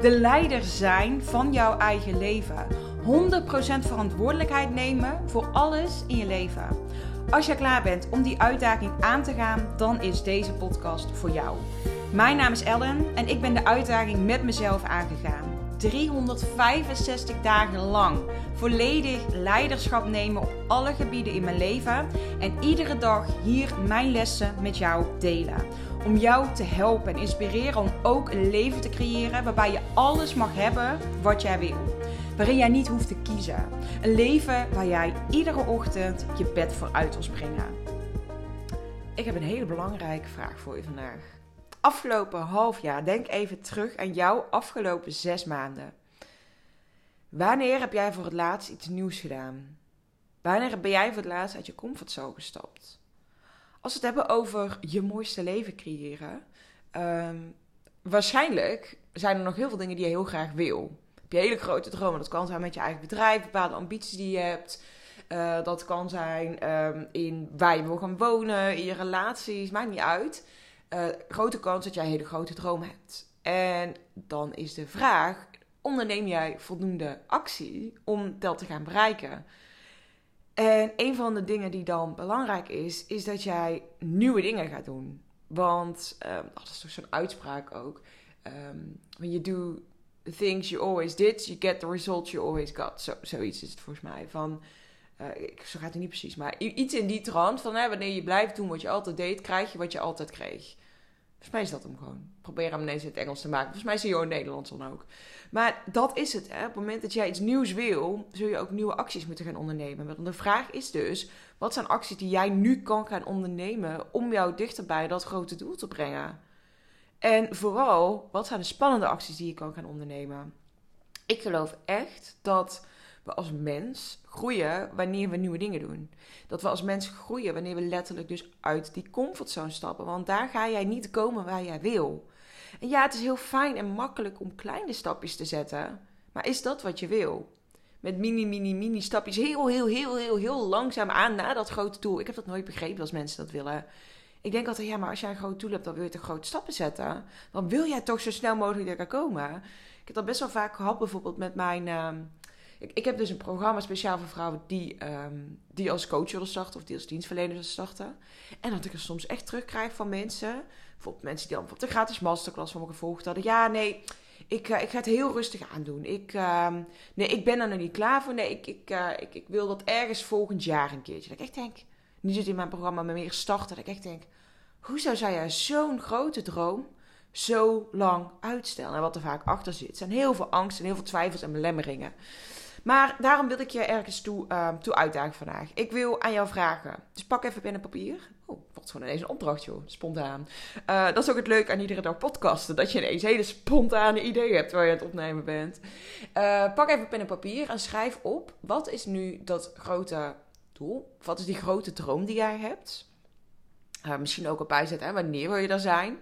De leider zijn van jouw eigen leven. 100% verantwoordelijkheid nemen voor alles in je leven. Als je klaar bent om die uitdaging aan te gaan, dan is deze podcast voor jou. Mijn naam is Ellen en ik ben de uitdaging met mezelf aangegaan. 365 dagen lang volledig leiderschap nemen op alle gebieden in mijn leven en iedere dag hier mijn lessen met jou delen. Om jou te helpen en inspireren om ook een leven te creëren waarbij je alles mag hebben wat jij wil waarin jij niet hoeft te kiezen. Een leven waar jij iedere ochtend je bed voor uit wil springen. Ik heb een hele belangrijke vraag voor je vandaag. Afgelopen half jaar, denk even terug aan jouw afgelopen zes maanden. Wanneer heb jij voor het laatst iets nieuws gedaan? Wanneer ben jij voor het laatst uit je comfortzone gestapt? Als we het hebben over je mooiste leven creëren, um, waarschijnlijk zijn er nog heel veel dingen die je heel graag wil je hele grote dromen. Dat kan zijn met je eigen bedrijf, bepaalde ambities die je hebt. Uh, dat kan zijn um, in waar je wil gaan wonen, in je relaties, maakt niet uit. Uh, grote kans dat jij hele grote droom hebt. En dan is de vraag: onderneem jij voldoende actie om dat te gaan bereiken? En een van de dingen die dan belangrijk is, is dat jij nieuwe dingen gaat doen. Want um, dat is toch zo'n uitspraak ook. Um, when you do the things you always did, you get the results you always got. Zo, zoiets is het volgens mij. Van, uh, zo gaat het niet precies, maar iets in die trant van hè, wanneer je blijft doen wat je altijd deed, krijg je wat je altijd kreeg. Volgens mij is dat hem gewoon. Probeer hem ineens in het Engels te maken. Volgens mij je in het Nederlands dan ook. Maar dat is het. Hè. Op het moment dat jij iets nieuws wil, zul je ook nieuwe acties moeten gaan ondernemen. Maar de vraag is dus, wat zijn acties die jij nu kan gaan ondernemen om jou dichter bij dat grote doel te brengen? En vooral, wat zijn de spannende acties die je kan gaan ondernemen? Ik geloof echt dat we als mens groeien wanneer we nieuwe dingen doen. Dat we als mens groeien wanneer we letterlijk dus uit die comfortzone stappen. Want daar ga jij niet komen waar jij wil. En ja, het is heel fijn en makkelijk om kleine stapjes te zetten. Maar is dat wat je wil? Met mini, mini, mini stapjes heel, heel, heel, heel, heel langzaam aan naar dat grote doel. Ik heb dat nooit begrepen als mensen dat willen. Ik denk altijd, ja, maar als jij een groot doel hebt, dan wil je toch grote stappen zetten. Dan wil jij toch zo snel mogelijk daar komen. Ik heb dat best wel vaak gehad, bijvoorbeeld met mijn. Uh, ik, heb dus een programma speciaal voor vrouwen die, um, die als coach willen starten of die als dienstverlener willen starten. En dat ik er soms echt terugkrijg van mensen. Bijvoorbeeld mensen die dan bijvoorbeeld een gratis masterclass van me gevolgd hadden. Ja, nee, ik, uh, ik ga het heel rustig aandoen. Ik, uh, nee, ik ben er nog niet klaar voor. Nee, ik, ik, uh, ik, ik wil dat ergens volgend jaar een keertje. Dat ik echt denk, nu zit in mijn programma met meer starten. Dat ik echt denk, Hoezo zou jij zo'n grote droom zo lang uitstellen? En wat er vaak achter zit, zijn heel veel angst en heel veel twijfels en belemmeringen. Maar daarom wil ik je ergens toe, uh, toe uitdagen vandaag. Ik wil aan jou vragen. Dus pak even pen en papier. Oh, wat gewoon ineens een opdracht, joh. Spontaan. Uh, dat is ook het leuke aan iedere dag podcasten. Dat je ineens hele spontane ideeën hebt waar je aan het opnemen bent. Uh, pak even pen en papier en schrijf op. Wat is nu dat grote doel? Wat is die grote droom die jij hebt? Uh, misschien ook op bijzetten, wanneer wil je daar zijn?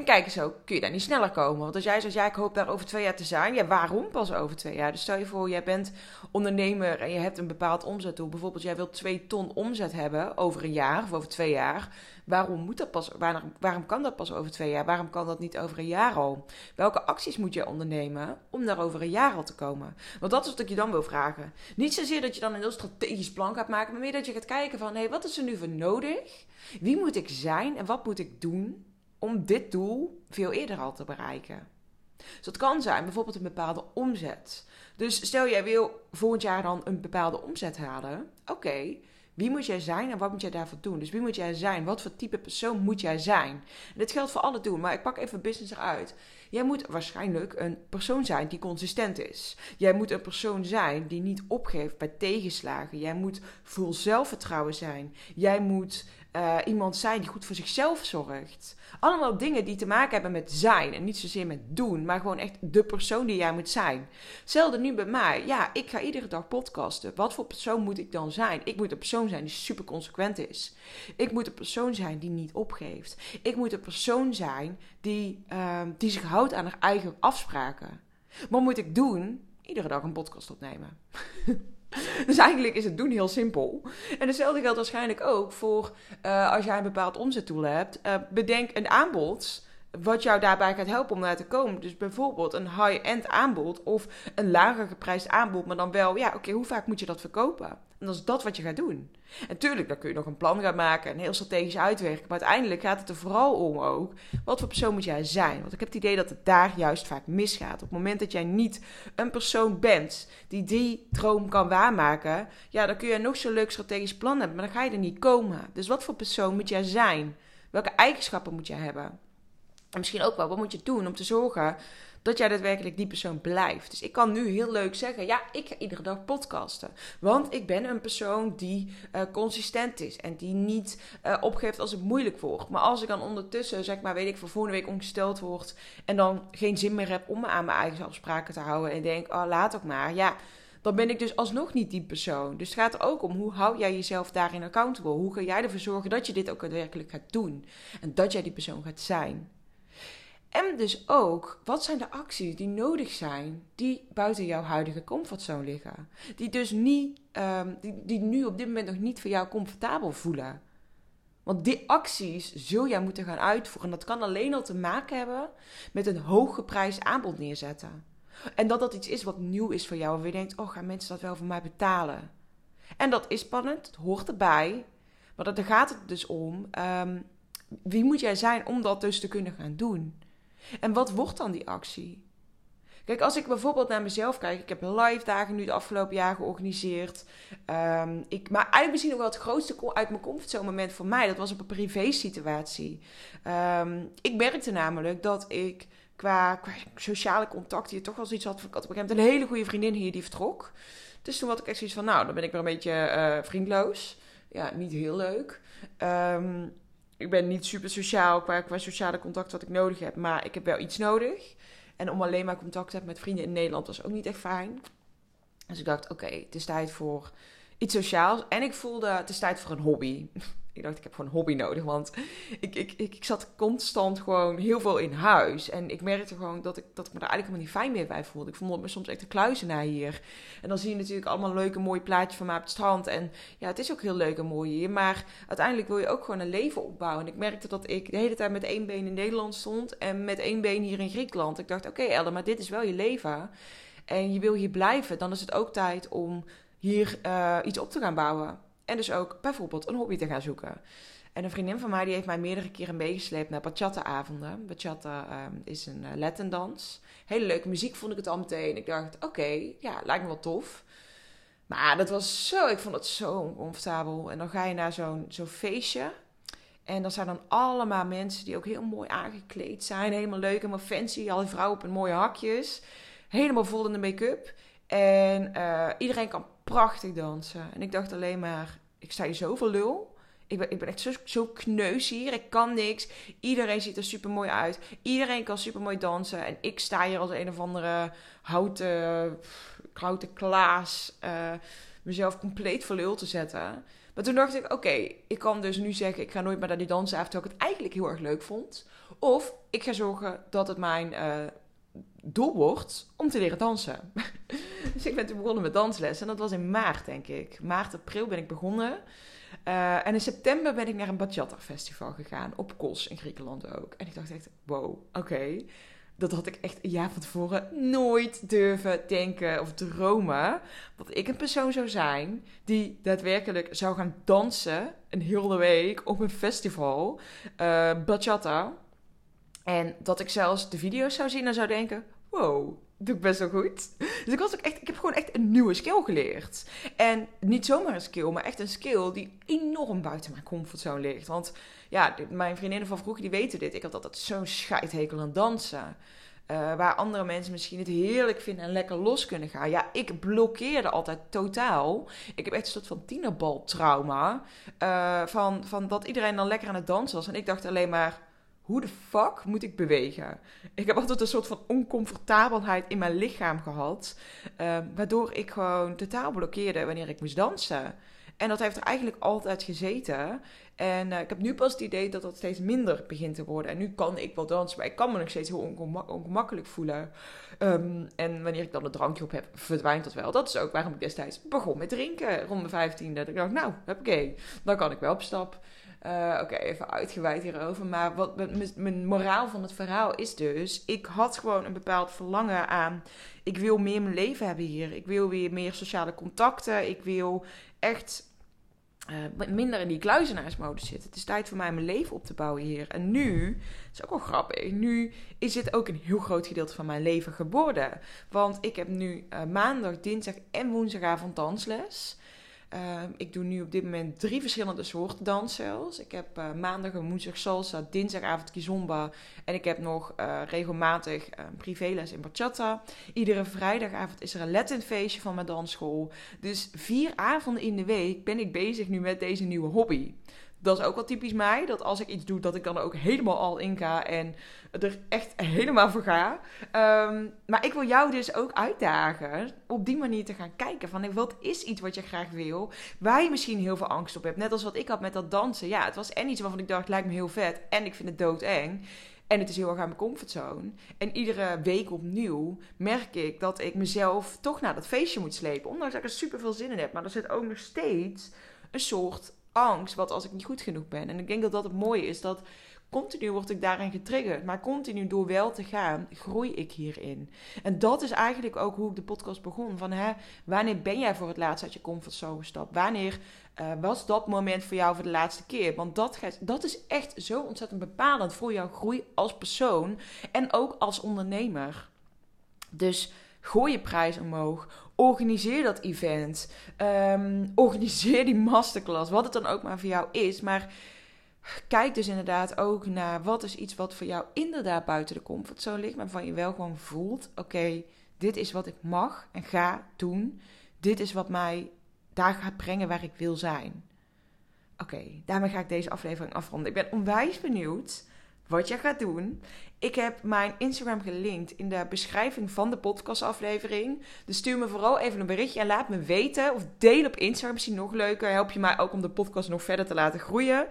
En kijk eens ook, kun je daar niet sneller komen? Want als jij zegt, ja, ik hoop daar over twee jaar te zijn. Ja, waarom pas over twee jaar? Dus stel je voor, jij bent ondernemer en je hebt een bepaald omzetdoel. Bijvoorbeeld, jij wilt twee ton omzet hebben over een jaar of over twee jaar. Waarom moet dat pas, waarom, kan dat pas over twee jaar? Waarom kan dat niet over een jaar al? Welke acties moet je ondernemen om daar over een jaar al te komen? Want dat is wat ik je dan wil vragen. Niet zozeer dat je dan een heel strategisch plan gaat maken, maar meer dat je gaat kijken van, hé, hey, wat is er nu voor nodig? Wie moet ik zijn en wat moet ik doen om dit doel veel eerder al te bereiken? Dus dat kan zijn bijvoorbeeld een bepaalde omzet. Dus stel jij wil volgend jaar dan een bepaalde omzet halen. Oké, wie moet jij zijn en wat moet jij daarvoor doen? Dus wie moet jij zijn? Wat voor type persoon moet jij zijn? Dit geldt voor alle doen, maar ik pak even business eruit. Jij moet waarschijnlijk een persoon zijn die consistent is. Jij moet een persoon zijn die niet opgeeft bij tegenslagen. Jij moet vol zelfvertrouwen zijn. Jij moet uh, iemand zijn die goed voor zichzelf zorgt. Allemaal dingen die te maken hebben met zijn en niet zozeer met doen, maar gewoon echt de persoon die jij moet zijn. Hetzelfde nu bij mij. Ja, ik ga iedere dag podcasten. Wat voor persoon moet ik dan zijn? Ik moet een persoon zijn die super consequent is. Ik moet een persoon zijn die niet opgeeft. Ik moet een persoon zijn die, uh, die zich houdt aan haar eigen afspraken. Wat moet ik doen? Iedere dag een podcast opnemen. Dus eigenlijk is het doen heel simpel. En hetzelfde geldt waarschijnlijk ook voor uh, als jij een bepaald omzetdoel hebt. Uh, bedenk een aanbod wat jou daarbij gaat helpen om daar te komen. Dus bijvoorbeeld een high-end aanbod of een lager geprijsd aanbod, maar dan wel, ja, oké, hoe vaak moet je dat verkopen? En dat is dat wat je gaat doen. En tuurlijk, dan kun je nog een plan gaan maken en heel strategisch uitwerken. Maar uiteindelijk gaat het er vooral om ook, wat voor persoon moet jij zijn? Want ik heb het idee dat het daar juist vaak misgaat. Op het moment dat jij niet een persoon bent die die droom kan waarmaken, ja, dan kun je nog zo'n leuk strategisch plan hebben, maar dan ga je er niet komen. Dus wat voor persoon moet jij zijn? Welke eigenschappen moet jij hebben? En misschien ook wel, wat moet je doen om te zorgen dat jij daadwerkelijk die persoon blijft. Dus ik kan nu heel leuk zeggen: ja, ik ga iedere dag podcasten. Want ik ben een persoon die uh, consistent is en die niet uh, opgeeft als het moeilijk wordt. Maar als ik dan ondertussen, zeg maar, weet ik, voor volgende week ongesteld word en dan geen zin meer heb om me aan mijn eigen afspraken te houden en denk: oh, laat ook maar. Ja dan ben ik dus alsnog niet die persoon. Dus het gaat er ook om hoe hou jij jezelf daarin accountable? Hoe ga jij ervoor zorgen dat je dit ook daadwerkelijk gaat doen? En dat jij die persoon gaat zijn. En dus ook, wat zijn de acties die nodig zijn, die buiten jouw huidige comfortzone liggen? Die dus niet, um, die, die nu op dit moment nog niet voor jou comfortabel voelen. Want die acties zul jij moeten gaan uitvoeren. En dat kan alleen al te maken hebben met een hooggeprijsd aanbod neerzetten. En dat dat iets is wat nieuw is voor jou. Waar je denkt, oh, gaan mensen dat wel voor mij betalen? En dat is spannend, het hoort erbij. Maar dan gaat het dus om, um, wie moet jij zijn om dat dus te kunnen gaan doen? En wat wordt dan die actie? Kijk, als ik bijvoorbeeld naar mezelf kijk, ik heb live dagen nu de afgelopen jaar georganiseerd. Um, ik, maar eigenlijk misschien nog wel het grootste uit mijn comfortzone moment voor mij, dat was op een privé situatie. Um, ik merkte namelijk dat ik qua, sociale contacten hier toch wel zoiets had. Ik had op een gegeven een hele goede vriendin hier die vertrok. Dus toen had ik echt zoiets van, nou, dan ben ik weer een beetje uh, vriendloos. Ja, niet heel leuk. Um, ik ben niet super sociaal qua, qua sociale contact wat ik nodig heb. Maar ik heb wel iets nodig. En om alleen maar contact te hebben met vrienden in Nederland was ook niet echt fijn. Dus ik dacht, oké, het is tijd voor iets sociaals. En ik voelde, het is tijd voor een hobby. Ik dacht, ik heb gewoon een hobby nodig. Want ik, ik, ik, ik, zat constant gewoon heel veel in huis. En ik merkte gewoon dat ik, dat ik me daar eigenlijk helemaal niet fijn meer bij voelde. Ik vond me soms echt een naar hier. En dan zie je natuurlijk allemaal leuke, mooie plaatjes van mij op het strand. En ja, het is ook heel leuk en mooi hier. Maar uiteindelijk wil je ook gewoon een leven opbouwen. En ik merkte dat ik de hele tijd met één been in Nederland stond. En met één been hier in Griekenland. Ik dacht, oké okay, maar dit is wel je leven. En je wil hier blijven. Dan is het ook tijd om hier uh, iets op te gaan bouwen. En dus ook bijvoorbeeld een hobby te gaan zoeken. En een vriendin van mij die heeft mij meerdere keren meegesleept naar bachata-avonden. Bachata um, is een uh, Latin-dans. Hele leuke muziek vond ik het al meteen. Ik dacht, oké, ja, lijkt me wel tof. Maar dat was zo, ik vond het zo oncomfortabel. En dan ga je naar zo'n zo'n feestje. En dan zijn dan allemaal mensen die ook heel mooi aangekleed zijn. Helemaal leuk, helemaal fancy. Alle vrouwen op een mooie hakjes. Helemaal vol in de make-up. En uh, iedereen kan prachtig dansen. En ik dacht alleen maar, ik sta hier zoveel lul. Ik ben, ik ben echt zo, zo kneus hier. Ik kan niks. Iedereen ziet er super mooi uit. Iedereen kan super mooi dansen. En ik sta hier als een of andere houten, houten klaas. Uh, mezelf compleet voor lul te zetten. Maar toen dacht ik, oké, ik kan dus nu zeggen... ik ga nooit meer naar die dansen terwijl ik het eigenlijk heel erg leuk vond. Of ik ga zorgen dat het mijn uh, doel wordt om te leren dansen. dus ik ben toen begonnen met dansles. En dat was in maart, denk ik. Maart, april ben ik begonnen. Uh, en in september ben ik naar een bachata festival gegaan. Op Kos in Griekenland ook. En ik dacht echt, wow, oké. Dat had ik echt een jaar van tevoren nooit durven denken of dromen. Dat ik een persoon zou zijn die daadwerkelijk zou gaan dansen een hele week op een festival. Uh, bachata. En dat ik zelfs de video's zou zien en zou denken: wow, doe ik best wel goed. Dus ik, was ook echt, ik heb gewoon echt een nieuwe skill geleerd. En niet zomaar een skill, maar echt een skill die enorm buiten mijn comfortzone ligt. Want ja, mijn vriendinnen van vroeger die weten dit. Ik had altijd zo'n scheidhekel aan dansen. Uh, waar andere mensen misschien het heerlijk vinden en lekker los kunnen gaan. Ja, ik blokkeerde altijd totaal. Ik heb echt een soort van tienerbaltrauma. Uh, van, van dat iedereen dan lekker aan het dansen was. En ik dacht alleen maar hoe de fuck moet ik bewegen? Ik heb altijd een soort van oncomfortabelheid in mijn lichaam gehad. Ehm, waardoor ik gewoon totaal blokkeerde wanneer ik moest dansen. En dat heeft er eigenlijk altijd gezeten. En uh, ik heb nu pas het idee dat dat steeds minder begint te worden. En nu kan ik wel dansen, maar ik kan me nog steeds heel ongemakkelijk voelen. Um, en wanneer ik dan een drankje op heb, verdwijnt dat wel. Dat is ook waarom ik destijds begon met drinken rond mijn vijftiende. Dat ik dacht, nou, heb dan kan ik wel op stap. Uh, Oké, even uitgeweid hierover. Maar wat mijn moraal van het verhaal is dus: ik had gewoon een bepaald verlangen aan. Ik wil meer mijn leven hebben hier. Ik wil weer meer sociale contacten. Ik wil echt uh, minder in die kluizenaarsmodus zitten. Het is tijd voor mij mijn leven op te bouwen hier. En nu, dat is ook wel grappig, nu is dit ook een heel groot gedeelte van mijn leven geworden. Want ik heb nu uh, maandag, dinsdag en woensdagavond dansles. Ehm, ik doe nu op dit moment drie verschillende soorten dansels. Ik heb uh, maandag en woensdag salsa, dinsdagavond kizomba. En ik heb nog uh, regelmatig uh, privéles in bachata. Iedere vrijdagavond is er een Latin feestje van mijn dansschool. Dus vier avonden in de week ben ik bezig nu met deze nieuwe hobby dat is ook wel typisch mij. Dat als ik iets doe, dat ik dan ook helemaal al in ga en er echt helemaal voor ga. Ehm, maar ik wil jou dus ook uitdagen op die manier te gaan kijken. Van wat is iets wat je graag wil, waar je misschien heel veel angst op hebt. Net als wat ik had met dat dansen. Ja, het was en iets waarvan ik dacht, lijkt me heel vet. En ik vind het doodeng. En het is heel erg aan mijn comfortzone. En iedere week opnieuw merk ik dat ik mezelf toch naar dat feestje moet slepen. Ondanks dat ik er super veel zin in heb. Maar er zit ook nog steeds een soort angst, wat als ik niet goed genoeg ben. En ik denk dat dat het mooie is, dat continu word ik daarin getriggerd. Maar continu door wel te gaan, groei ik hierin. En dat is eigenlijk ook hoe ik de podcast begon. Van hè, wanneer ben jij voor het laatst uit je comfortzone gestapt? Wanneer uh, was dat moment voor jou voor de laatste keer? Want dat, dat is echt zo ontzettend bepalend voor jouw groei als persoon en ook als ondernemer. Dus gooi je prijs omhoog organiseer dat event. Ehm, organiseer die masterclass. Wat het dan ook maar voor jou is. Maar kijk dus inderdaad ook naar wat is iets wat voor jou inderdaad buiten de comfortzone ligt. Maar waarvan je wel gewoon voelt: oké, dit is wat ik mag en ga doen. Dit is wat mij daar gaat brengen waar ik wil zijn. Oké, daarmee ga ik deze aflevering afronden. Ik ben onwijs benieuwd wat je gaat doen. Ik heb mijn Instagram gelinkt in de beschrijving van de podcastaflevering. Dus stuur me vooral even een berichtje en laat me weten. Of deel op Instagram, misschien nog leuker. Help je mij ook om de podcast nog verder te laten groeien.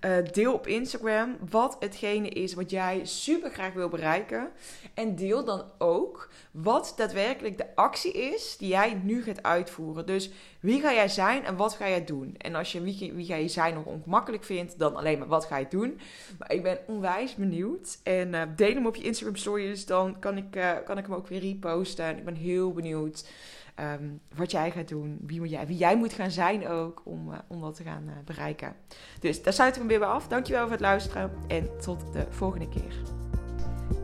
Uh, deel op Instagram wat hetgene is wat jij super graag wil bereiken. En deel dan ook wat daadwerkelijk de actie is die jij nu gaat uitvoeren. Dus wie ga jij zijn en wat ga jij doen? En als je wie, wie ga je zijn nog ongemakkelijk vindt, dan alleen maar wat ga je doen. Maar ik ben onwijs benieuwd. En uh, deel hem op je Instagram stories, dan kan ik, uh, kan ik hem ook weer reposten. En ik ben heel benieuwd um, wat jij gaat doen, wie, jij, wie jij moet gaan zijn ook om, uh, om dat te gaan uh, bereiken. Dus daar sluit ik hem weer bij af. Dankjewel voor het luisteren en tot de volgende keer.